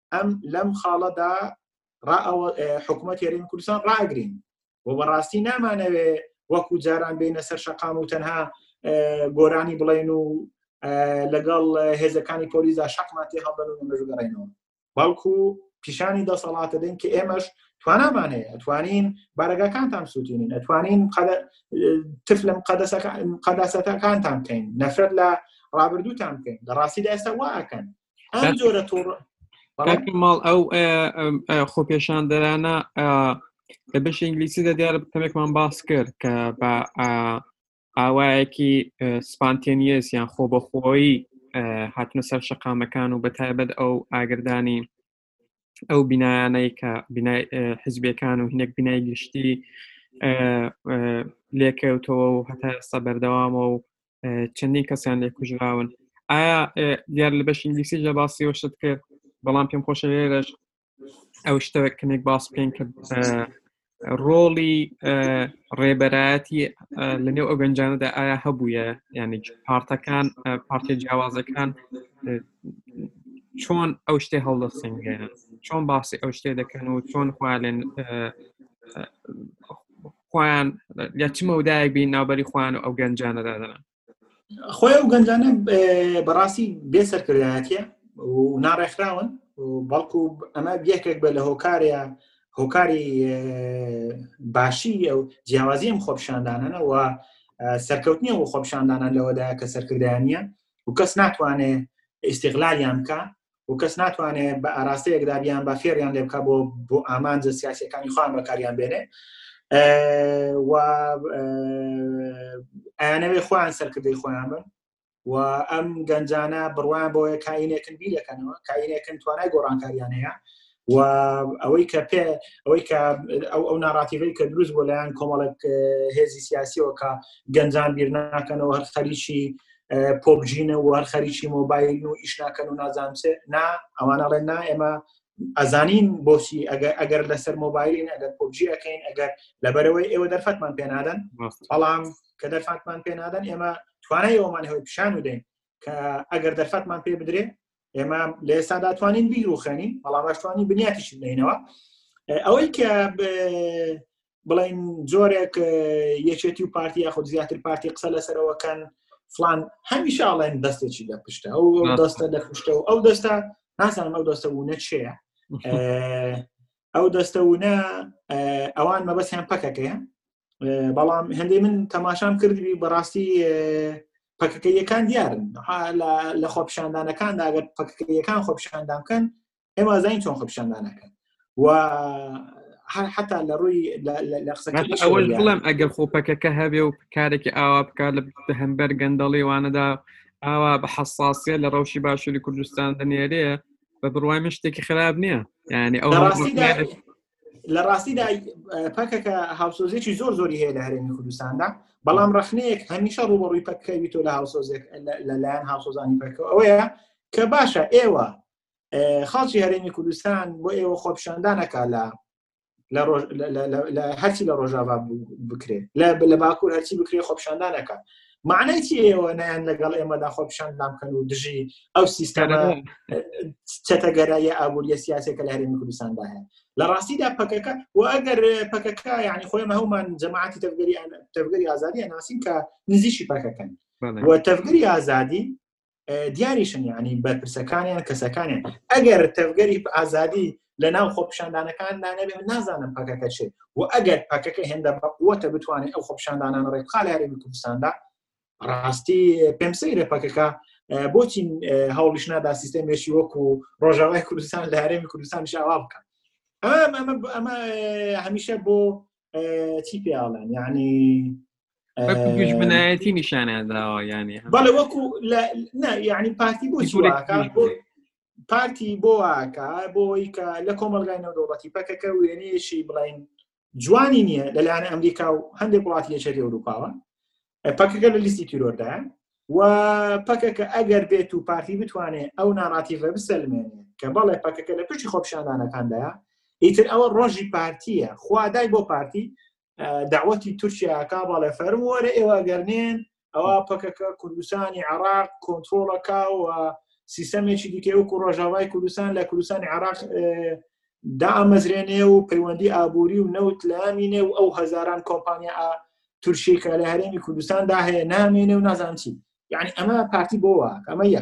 ئەم لەم خاڵەدا حکوومەت هێرین کوردستان ڕاگرین و بەڕاستی نامانەوێ وەکو جاران بینە سەر شەقام و تەنها گۆرانی بڵێن و لەگەڵ هێزەکانی پۆلیزا شەقمان تێ هەڵدەن و مەژگەڕێنەوە بەڵکو پیشانی دەسەڵاتە دەین کە ئێمەش توانامان هەیە ئەتوانین بارەگاکانتان سووتینین ئەتوانین تف لەم قەدەسەکان قەداسەتەکانتان بکەین نەفرەت لە ڕابردووتان بکەین لە ڕاستیدا ئێستا واکەن ئەم جۆرە تۆڕ ماڵ ئەو خۆپێشاندەرانە لە بەش ئینگلیسی دە دیارە بکەمێکمان باس کرد کە بە ئاوایەکی سپانتێنیەس یان خۆ بەخۆی هاتنە سەر شەقامەکان و بە تایبەت ئەو ئاگردانی ئەو بینایانەی کە بینای حزبەکان و هینێک بینای گشتی لێکەوتەوە و هەتا ئێستا بەردەوامە و چەندین کەسیان لێ کوژراون ئایا دیار لە بەش ئینگلیسی لە باسی وەشت کرد بەڵام پێم خۆشە لێرەش ئەو شتەوە کەمێک باس بکەین کە ڕۆڵی ڕێبەرایەتی لە نێو ئەو گەنجانەدا ئایا هەبووە یعنی پارتەکان پارتی جیاوازەکان چۆن ئەو شتێ هەڵدەسنگێن چۆن باسی ئەو شتێ دەکەن و چۆن خوالێن خۆیان یا چ مەودایەک بین ناوبەری خوان و ئەو گەنجانەدادەن خۆی ئەو گەنجانە بەڕاستی بێ سەرکردایەتە و ناڕێکخراون بەڵکو ئەمە یەکێک بە لە هۆکارەیە هۆکاری باشی ئەو جیاوازی ئەم خۆپشاندانەنە و سەرکەوتنی و خۆپشاندانە لەوەدا کە سەرکردیانە و کەس ناتوانێت ئیسیغلالیان بکە و کەس ناتوانێت بە ئاراستەیەکدا بیان بە فێریان لێ بکە بۆ بۆ ئامانجە سیاسەکانی خۆیان بەکاریان بێنێ و ئەیانەوێ خۆیان سەرکردەی خۆیان بن و ئەم گەنجانە بڕوان بۆیە کاینێکن بیرەکەنەوە کاینێکن توانای گۆڕانکاریان هەیە و ئەوەی کە پێ ئەوەی کە ئەو ئەو ناڕاتیڤی کە دروست بۆ لایەن کۆمەڵک هێزی سیاسیەوە کە گەنجان بیر ناکەنەوە هەر خەریکی پۆبجینە و هەر خەریکی مۆبایل و ئیش ناکەن و نازانچێ نا ئەوانەڵێن نا ئێمە ئەزانین بۆچی ئەگەر لەسەر مۆبایلین ئەگەر پۆبجی ئەەکەین ئەگەر لەبەرەوەی ئێوە دەرفەتمان پێنادەن بەڵام کە دەرفاتمان پێنادەن ئێمە توانای ئەومان هەوە پیشان و دەین کە ئەگەر دەرفەتمان پێ بدرێ ئێمە لە ئێستادا توانین بیرروخێنین بەڵام باشتوانین بنیاتیش بنینەوە ئەوەی کە بڵین جۆرێک یەکێتی و پارتی یاخود زیاتر پارتی قسە لەسەرەوەکەن فلان هەمیشە ئاڵێن دەستێکی لە پشتە ئەو دەستە لە پشتە و ئەو دەستە نازانم ئەو دەستە وونە چێە ئەو دەستە وونە ئەوان مەبەسیان پەکەکەیان بەڵام هەندێ من تەماشام کردبی بەڕاستی پەکەکەیەکان دیارن لە خۆپشاندانەکان داگەر پەکەکەیەکان خۆپشاندان بکەن ئێمە زین چۆن خۆپشاندانەکەن و هەر حتا لە ڕووی لە قسەەوەش بڵم ئەگەر خۆپەکەکە هەبێ و کارێکی ئاوا بکات لە هەمبەر گەندەڵی وانەدا ئاوا بە حساسیە لە ڕەوشی باشووری کوردستان دەنێرێ بە بڕوای من شتێکی خراپ نییە یعنی ئەو لە ڕاستیدا پەکەکە هاوسۆزێکی زۆر زۆری هەیە لە هەرێمی کوردستاندا بەڵام ڕخنەیەک هەمیشە ڕوبەڕووی پەکەوی تۆ لە هاوسۆزێک لەلایەن هاوسۆزانی پەکەوە ئەوەیە کە باشە ئێوە خاڵی هەرێمی کوردستان بۆ ئێوە خۆپشاندانەکە لە لە هەرچی لە ڕۆژاوا بکرێت لە باکوور هەرچی بکرێت خۆپشاندانەکە معنای چی ئێوە نیان لەگەڵ ئێمەدا خۆپشان لام کەن و دژی ئەو سیستەمە چەتەگەرایە ئابوووریە سیاسەکە لە هەرێمی کوردستاندا هەیە لە ڕاستیدا پەکەکە و ئەگەر پەکەکە یعنی خۆی هەومان جەماعتی تەفگەری تەفگەری ئازادی ناسین کە نزیشی پەکەکەن و تەفگەری ئازادی دیاریشن یعنی بەرپرسەکانیان کەسەکانیان ئەگەر تەڤگەری ئازادی لە ناو خۆپشاندانەکان نانەبێ نازانم پەکەکە چێت و ئەگەر پەکەکە هێندە بەقوتە بتوانێت ئەو خۆپشاندانان ڕێکخا لە هەرێمی کوردستاندا ڕاستی پێم سەیرە پەکەکە بۆچی هەوڵیش نادا سیستەمێکی وەکو ڕۆژاوای کوردستان لە هەرێمی کوردستان شاوا بکەن ئەمە ئەمە هەمیشە بۆ چی پێڵێن یعنی بنایەتی نیشانە داوە ینی بەڵێ وەکو ینی پارتی بۆ پارتی بۆ ئاکە بۆی کە لە کۆمەلگای نەودەوڵەتی پەکەکە وێنەیەشی بڵین جوانی نییە لەلایەن ئەمریکا و هەندێک وڵاتی یەچەری ئەوروپاوە پەکەکە لە لیستی تیرۆردا و پەکەکە ئەگەر بێت و پارتی بتوانێت ئەو ناڕاتیڤە بسەلمێنێ کە بەڵێ پەکەکە لە پشتی خۆپشانانەکاندایە ئیتر ئەوە ڕۆژی پارتیە خوادای بۆ پارتی داوەتی تورکیاکە بەڵێ فەرم وەرە ئێوە گەرنێن ئەوە پەکەکە کوردستانی عراق کۆنتترۆڵەکە و سیستەمێکی دیکە و کوڕۆژاوای کوردستان لە کوردستانی عراق دا ئامەزرێنێ و پەیوەندی ئابووری و نەوت لامینێ و ئەو هەزاران کۆمپانیا تورشی کە لە هەرێمی کوردستاندا هەیە نامێنێ و نازانچی یعنی ئەمە پارتی بۆوە ئەمە یە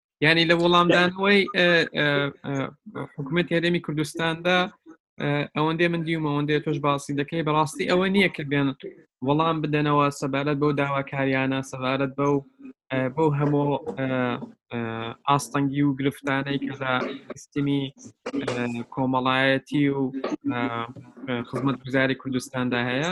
یعنی لە وەڵامدانەوەی حکوومەت هەرێمی کوردستاندا ئەوەندێ من دیوم ئەوەندێ تۆش باسی دەکەی بەڕاستی ئەوە نییە کە بێن وەڵام بدەنەوە سەبارەت بەو داواکاریانە سەبارەت بەو بۆ هەموو ئاستەنگی و گرفتانەی کە لە سیستمی کۆمەڵایەتی و خزمەت گوزاری کوردستاندا هەیە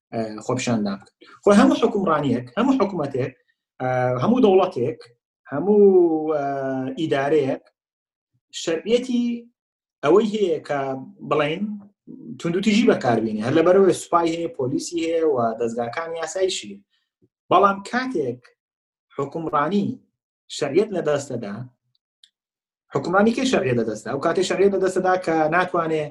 خۆپشاندان بکەن خۆ هەموو حکومڕانیەک هەموو حکوومەتێک هەموو دەوڵەتێک هەموو ئیدارەیەک شەرعەتی ئەوەی هەیە کە بڵین توندوتیژی بەکاربیێنی هەر لەبەرەوەی سوپای هەیە پۆلیسی هەیە و دەستگاکان یاسایشی بەڵام کاتێک حکومڕانی شەریت لە دەستەدا حکومانی کێ شەریە لە دەستدا و کاتی شەریە لە دەستەدا کە ناتوانێ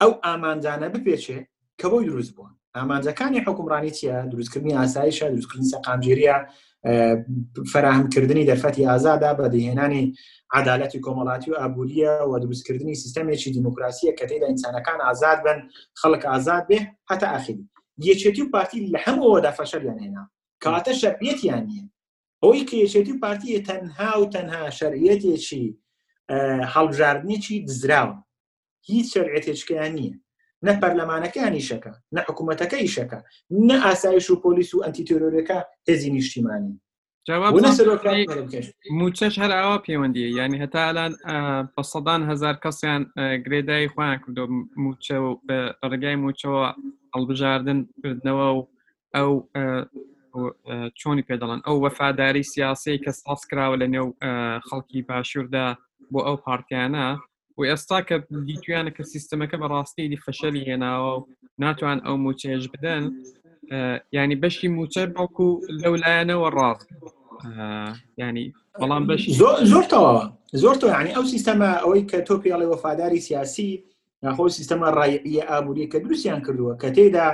ئەو ئامانجانە بپێچێ کە بۆی دروست بووە ئامانجەکانی حکومڕانی چیە دروستکردنی ئاسایشە دروستکردنی سەقامگیریە فراهمکردنی دەرفەتی ئازادا بە دهێنانی عدالەتی کۆمەڵاتی و ئابوووریە و دروستکردنی سیستەمێکی دیموکراسیە کە تێدا ئینسانەکان ئازاد بن خەڵک ئازاد بێ هەتا ئاخری یەکێتی و پارتی لە هەمەوەدا فەشەلیان هێنا کەواتە شەرعەتیان نیە ئەوەی کە یەکێتی و پارتی تەنها و تەنها شەرعەتێکی هەڵبژاردنێکی دزراوە هیچ شەرعێتێچکیان نییە نە پەرلەمانەکانی شەکە نە حکوومەتەکە ئیشەکە نە ئاسایش و پۆلیس و ئەنتی تۆرۆرەکە هێزی نیشتیمانی موچەش هەر ئاوا پەیوەندیە ینی هەتا ئالان بە سەدان هزار کەسیان گرێدای خۆیان کردو موچە و بە ڕگای موچەوە هەڵبژاردن کردنەوە و ئەو چۆنی پێدەڵن ئەو وەفاداری سیاسی کە ساز کراوە لە نێو خەڵکی باشووردا بۆ ئەو پارتیانە و ئێستا کە دیتویانە کە سیستەمەکە بە ڕاستی دی فەشەلی هێناوە و ناتوان ئەو موچێش بدەن ینی بەشی موچە بەڵکو لەو لایەنەوە ڕاست ینی بەڵام بەش زۆرتەوە زۆرتەوە ینی ئەو سیستەمە ئەوەی کە تۆ پێڵی وەفاداری سیاسی ناخۆ سیستەمە ڕایە ئابووری کە دروستیان کردووە کە تێدا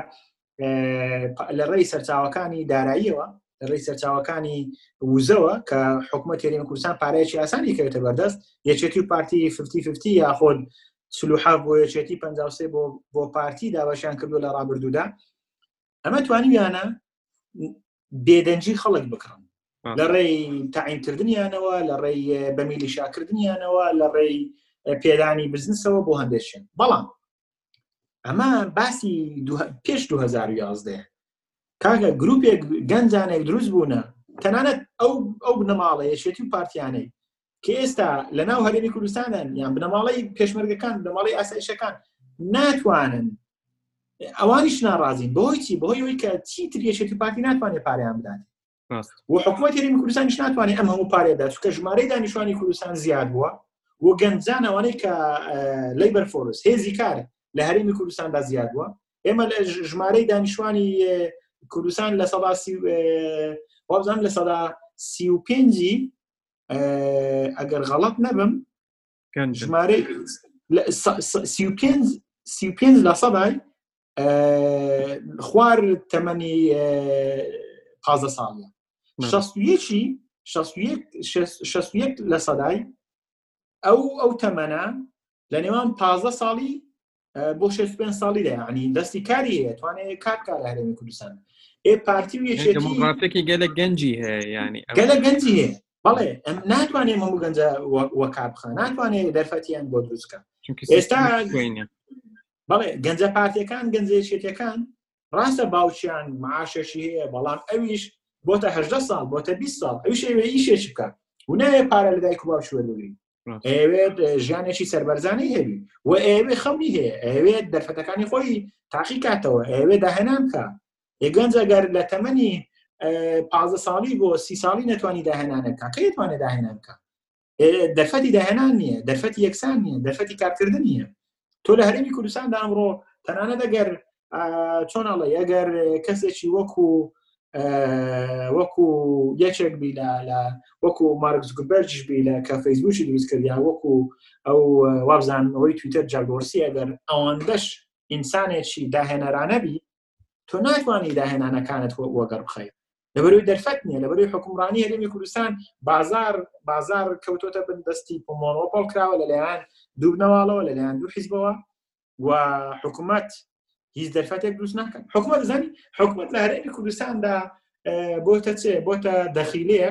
لە ڕێی سەرچاوەکانی داراییەوە لە ڕێی سەرچاوەکانی وزەوە کە حکوومەت تێرین کوردستان پارێکی ئاسانی کەوێتە بەردەست یەکێتی و پارتی 50 یاخۆد سلوحا بۆ یەکێتی پ بۆ بۆ پارتی داواشیان کردو لە ڕابردوودا ئەمە توانیانە بێدەنجی خەڵک بکڕن لە ڕێی تعینکردنیانەوە لە ڕێی بەمیلی شاکردنیانەوە لە ڕێی پێدانی بزنسەوە بۆ هەندێکشن بەڵام ئەمە باسی پێش 2011 کاکە گرروپێک گەنجانێک دروست بوونە تەنانەت ئەو ئەو بنەماڵە یەشێتی و پارتیانەی کە ئێستا لە ناو هەرێمی کوردستانن یان بنەماڵی پێشمەرگەکان بنەماڵی ئاسایشەکان ناتوانن ئەوانیش ناڕازین بۆیچی بۆی ئەوی کە چیتر یەشێتی پارتی ناتوانێت پاریان بدات و حکوومەت هەرێمی کوردستانیش ناتوانێت ئەم هەموو پارێدا چکە ژمارەی دانیشتوانی کوردستان زیاد بووە و گەنجان ئەوانەی کە لەیبەر فۆرس هێزی کار لە هەرێمی کوردستاندا زیاد بووە ئێمە لە ژمارەی دانیشتوانی کوردستان لە سەدا وابزان لە سەدا سی و پێنجی ئەگەر غەڵت نەبم ژمارەی سی پێنج لە سەدای خوار تەمەنی تازە ساڵە شەستویەکی شەستویەک لە سەدای ئەو ئەو تەمەە لە نێوان تازە ساڵی بۆ شێ پێ ساڵی لە یعنی دەستی کاری هەیە توانێت کار کار لە هەرێمی کوردستان ئێ پارتی و یەکێتی گەلە گەنجی هەیە ینی گەلە گەنجی هەیە بەڵێ ئەم ناتوانێت هەموو گەنجە وەکار بخە ناتوانێت دەرفەتیان بۆ دروستکە ئێستا بەڵێ گەنجە پارتەکان گەنجە شێتەکان ڕاستە باوچیان معاشەشی هەیە بەڵام ئەویش بۆتە هەدە ساڵ بۆتە 20 ساڵ ئەوشەوێ ئیشێش بکە و ناوێ پارە لە دایک و باوشوەرگری ئەوێت ژیانێکی سربەرزانەی هەبی و ئەوێ خەمی هەیە ئەوێت دەرفەتەکانی خۆی تاقی کاتەوە ئەوێ داهێنان بکە ئێگەنجەگەر لە تەمەنی پازە ساڵی بۆ سی ساڵی نەتوانانی داهێنانەکە کە توانێت داهێنان بکە دەرفەتی داهێنان نییە دەرفەتی یەکسان نیە دەرفەتی کارکردن نیە تۆ لە هەرمی کوردستاندا ئەمڕۆ تەنانە دەگەر چۆن ئەڵێ ئەگەر کەسێکی وەکو وەکو یەکێک بی لە وەکو مارکس گوبەرج بی لە کە فەیسبووشی دروست کردیا وەکو ئەو وابزانەوەی تویتەر جاگۆرسی ئەگەر ئەوان دەش ئینسانێکی داهێنەرانەبی تۆ ناتوانانی داهێنانەکانت وەگەڕ بخەیت لەبەروی دەرفەت نیە لەبەروی حکومڕانی هەرێمی کوردستان بازار بازار کەوتۆتە بندەستی پۆمۆڕۆپۆڵ کراوە لەلایەن دوو بنەواڵەوە لەلایەن دوو حیزبەوە و حکوومەت هیچ دەرفەتێک دروست ناکەن حکوومەت زانی حکوومەت لە هەرێمی کوردستاندا بۆتە چێ بۆتە دەخیلەیە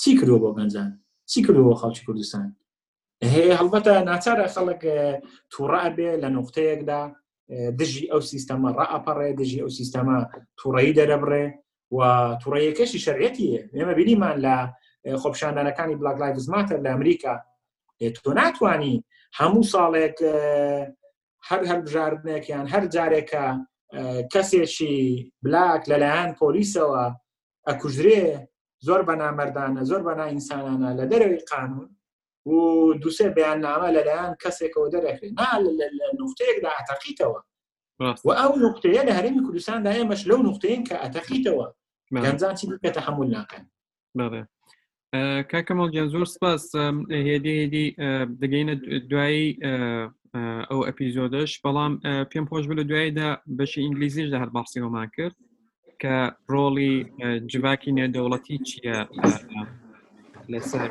چی کردوە بۆ گەنجان چی کردو بۆ خەڵکی کوردستان هەیە هەڵبەتە ناچارە خەڵک تووڕە بێ لە نقطەیەکدا دژی ئەو سیستەمە ڕاپەڕێ دژی ئەو سیستەمە تووڕەی دەرەبڕێ و تووڕەیەکەشی شەرەتی ئێمە بینیمان لە خۆپشاندانەکانی بلاک لایڤز ماتە لە ئەمریکا تۆ ناتانی هەموو ساڵێک هەر هەلبژاردنێکیان هەر جارێکە کەسێکی بلاک لەلایەن پۆلیسەوە ئەکوژرێ زۆر بە نامەردانە زۆر بە نائینسانانە لە دەرەوەی قانون و دووسێ بەیان نامە لەلایەن کەسێکەوە دەرەخێ نا لە نوختەیەکدا ئەتەقیتەوە و ئەو نوختەیە لە هەرمی کوردستاندا ئێمەش لەو نوختەیەن کە ئەتەقیتەوە گەنجان چی بکە تەحمل ناکەن کاکە مەڵگیان زۆر سپاس هێدی هێدی دەگەینە دوایی ئەو ئەپیزۆدەش بەڵام پێم خۆش بە لە دواییدا بەشی ئینگلیزیش لە هەر باسیەوەمان کرد کە ڕۆڵی جڤاکی نێدەوڵەتی چییە لەسەر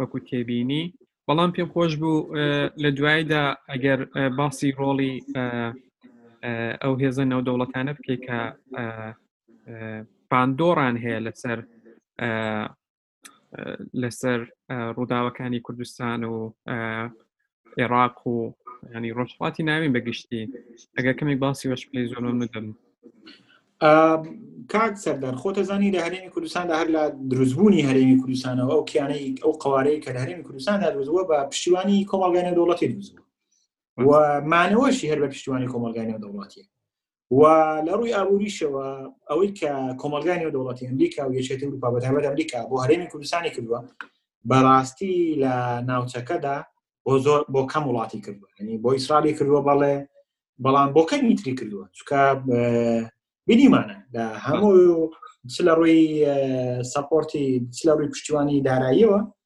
وەکو تێبینی بەڵام پێم خۆش بوو لە دوایدا ئەگەر باسی ڕۆڵی ئەو هێزە نەودەوڵەتانە بکەیت کە پاندۆڕان هەیە لەسەر لەسەر ڕووداوەکانی کوردستان و عێراق و ینی ڕۆژهڵاتی ناوین بەگشتی ئەگەر کەمێک باسی وەش پێ زۆر مەمنودەم کاک سەردار خۆتەزانی لە هەرێمی کوردستاندا هەر لە دروستبوونی هەرێمی کوردستانەوە ئەو کیانەی ئەو قوارەی کە لە هەرێمی کوردستاندا دروزوە بە پشتیوانی کۆمەڵگانە دەوڵەتی دروزوە و مانەوەشی هەر بە پشتیوانی کۆمەلگای نێودەوڵاتیە و لە ڕووی ئابووریشەوە ئەوەی کە کۆمەلگای نێودوڵەتی ئەمریکا و یەکێتی وروپا بە تایبەت ئەمریکا بۆ هەرێمی کوردستانی کردووە بەڕاستی لە ناوچەکەدا بۆ زۆر بۆ کەم وڵاتی کردووە ینی بۆ ئیسرالی کردووە بەڵێ بەڵام بۆ کەمی تری کردووە چکە بینیمانە لە هەموو چ لە ڕووی سەپۆرتی چ لە ڕووی پشتیوانی داراییەوە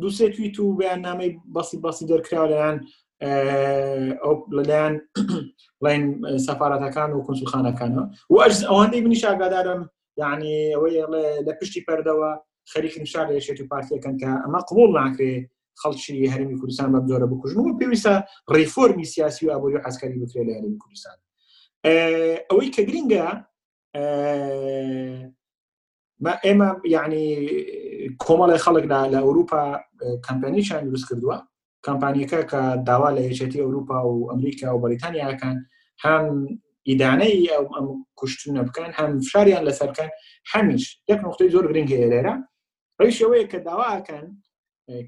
دووسێ تویت و بەیاننامەی بەسی بەسی دەرکراوە لەیان ئەو لەلایەن ڵین سەفاەتەکان و کنسولخانەکانەوە و ئەج ئەوانەی منی شاگادارم یعنی ئەوەی لە پشتی پەردەوە خەریک نیشار لەشێت و پارتیەکەن کە ئەمە قوڵ ناکرێ خەڵکی هەرمی کوردستان بەم جۆرە بکوژن و پێویستە ڕیفۆرمی سیاسی و ئابووری و عسکەری بکرێ لە هەرمی کوردستان ئەوەی کە گرنگە ئێمە یعنی کۆمەڵی خەڵک لە ئەوروپا کەمپەنیشان دروست کردووە کەمپانیەکە کە داوا لە یەکێتی ئەوروپا و ئەمریکا و بەریتانیاکان هەم ئیدانەی ئەو ئەم کوشتنە بکەن هەم فشاریان لەسەر بکەن هەمیش یەک نقطەی زۆر گرنگ هەیە لێرە ئەوشەوەیە کە داواکەن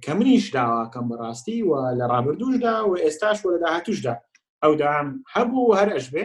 کە منیش داواکەم بەڕاستی و لە ڕابردوشدا و ئێستاش و لە داهاتوشدا ئەو دام هەبوو هەر ئەشبێ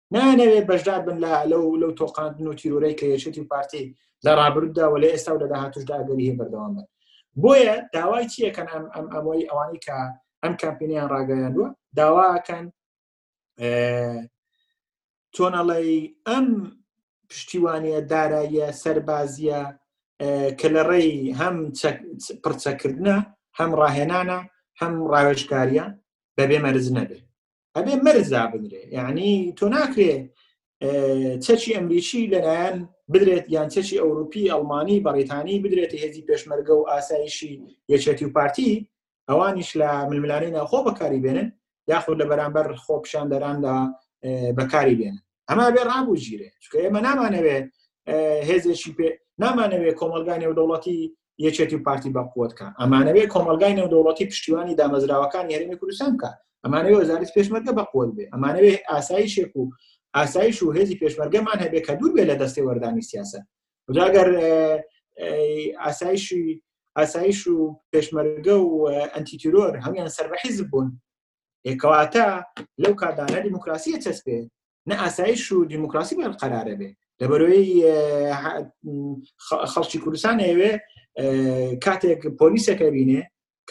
نایانەوێت بەشدار بن لە لەو لەو تۆقاندن و تیرۆرەی کە یەکێتی و پارتی لە ڕابرددا و لە ئێستا و لە داهاتوشدا ئەگەری هەیە بەردەوام بن بۆیە داوای چیەکەن ئەم ئەم ئەمەی ئەوانی کە ئەم کامپینیان ڕاگەیاندووە داواکەن تۆنەڵی ئەم پشتیوانە داراییە سەربازیە کە لە ڕێی هەم پرچەکردە هەم ڕاهێنانە هەم ڕاوێژکاریە بەبێ مەرز نەبێت ئەبێ مەرز دابنرێ یعنی تۆ ناکرێ چەچی ئەمریکی لەلایەن بدرێت یان چەچی ئەوروپی ئەڵمانی بەڕیتانی بدرێت هێزی پێشمەرگە و ئاسایشی یەکێتی و پارتی ئەوانیش لە ململانەی ناخۆ بەکاری بێنن یاخود لە بەرامبەر خۆ پیشان دەراندا بەکاری بێنن ئەما بێ ڕابوو گیرێ چکە ئێمە نامانەوێ هێزێکی پێ نامانەوێ کۆمەلگانێ و دەوڵەتی یەکێتی و پارتی بەقوت کە ئەمانەوێ کۆمەلگای نێودەوڵەتی پشتیوانی دامەزراوەکانی هەرمی کوردستان بکە ئەمانەوێ وەزارت پێشمەرگە بەقوت بێ ئەمانەوێ ئاسایشێک و ئاسایش و هێزی پێشمەرگەمان هەبێ کە دوور بێ لە دەستی وەردانی سیاست جاگەر ئاسایشی ئاسایش و پێشمەرگە و ئەتیتیرۆر هەمیان سەر بە حیزب بوون ئێکەواتە لەو کادا نە دیموکراسیە چەسپێ نە ئاسایش و دیموکراسی بەر قەرارە بێ لەبەرەوەی خەڵکی کوردستان ئەوێ کاتێک پۆلیسەکە بینێ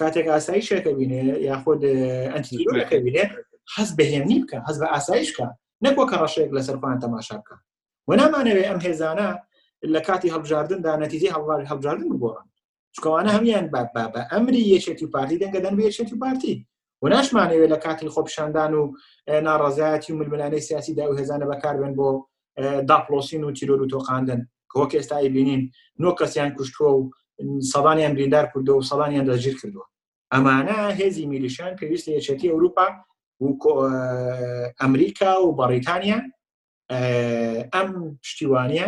کاتێک ئاسایشەکە بینێ یاخود ئەنتیلەکە بینێ حەز بەهێنی بکە حەز بە ئاسایشکە نەکۆ کە ڕەشێک لەسەر پان تەماشا بکە و نامانەوێ ئەم هێزانە لە کاتی هەڵبژاردندا نەتیجی هەڵوار هەڵبژاردن بگۆڕن چکەوانە هەمیان بە با بە ئەمری یەکێتی و پارتی دەنگە دەن یەکێتی و پارتی و ناشمانەوێت لە کاتی خۆپشاندان و ناڕازایەتی و ململانەی سیاسی دا و هێزانە بەکاربن بۆ داپلۆسین و تیرۆر و تۆقااندن کۆک ئێستای بینین نۆ کەسیان کوشتووە و سەڵانیان بریندار کردو و سەڵانیان دەژیر کردووە ئەمانە هێزی میلیشان پێویست لە یەکێتی ئەوروپا و ئەمریکا و بەڕیتانیا ئەم پشتیوانە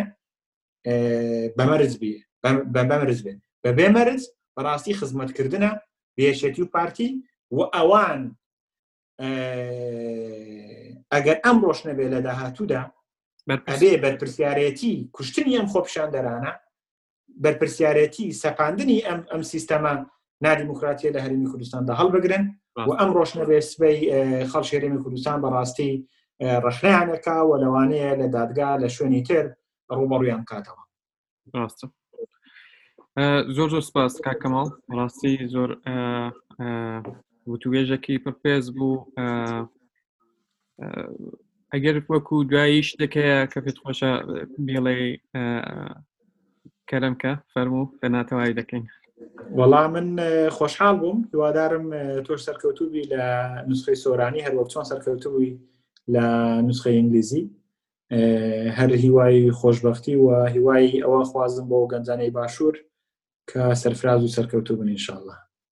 بەمەرز بێ بەمەرز بێ بە بێ مەرز بەڕاستی خزمەتکردە بێشێتی و پارتی و ئەوان ئەگەر ئەم ڕۆشنە بێ لە داهاتوودا ئەبێ بەرپرسیارەتی کوشتنی ئەم خۆپشاندەرانە بەرپرسیارەتی سەپاندنی ئەم ئەم سیستەمە نادیموکراتیە لە هەرمی کوردستاندا هەڵبگرن و ئەم ڕۆشنەبێ سبەی خەڵ شێرێمی کوردستان بەڕاستی ڕخنیانەکە و لەوانەیە لە دادگا لە شوێنی تر ڕوبەڕویان کاتەوە ڕاستە زۆر زۆر سپاس کاکەماڵ ڕاستی زۆر وتوێژەکی پرپێز بوو ئەگەر وەکو دواییش دەکەیە کە پێت خۆشە بێڵێ کەرمکە فەرمو کە ناتەوای دەکەین وەڵا من خۆشحاڵ بووم هیوادارم تۆش سەرکەوتوبی لە نوسخەی سۆرانی هەروەک چۆن سەرکەوتبووی لە نوسخە ئینگلیزی هەر هیوای خۆشببختی و هیوای ئەوە خوازم بۆ گەنجانەی باشوور کە سەرفراز و سەرکەوتوو بن انشاءله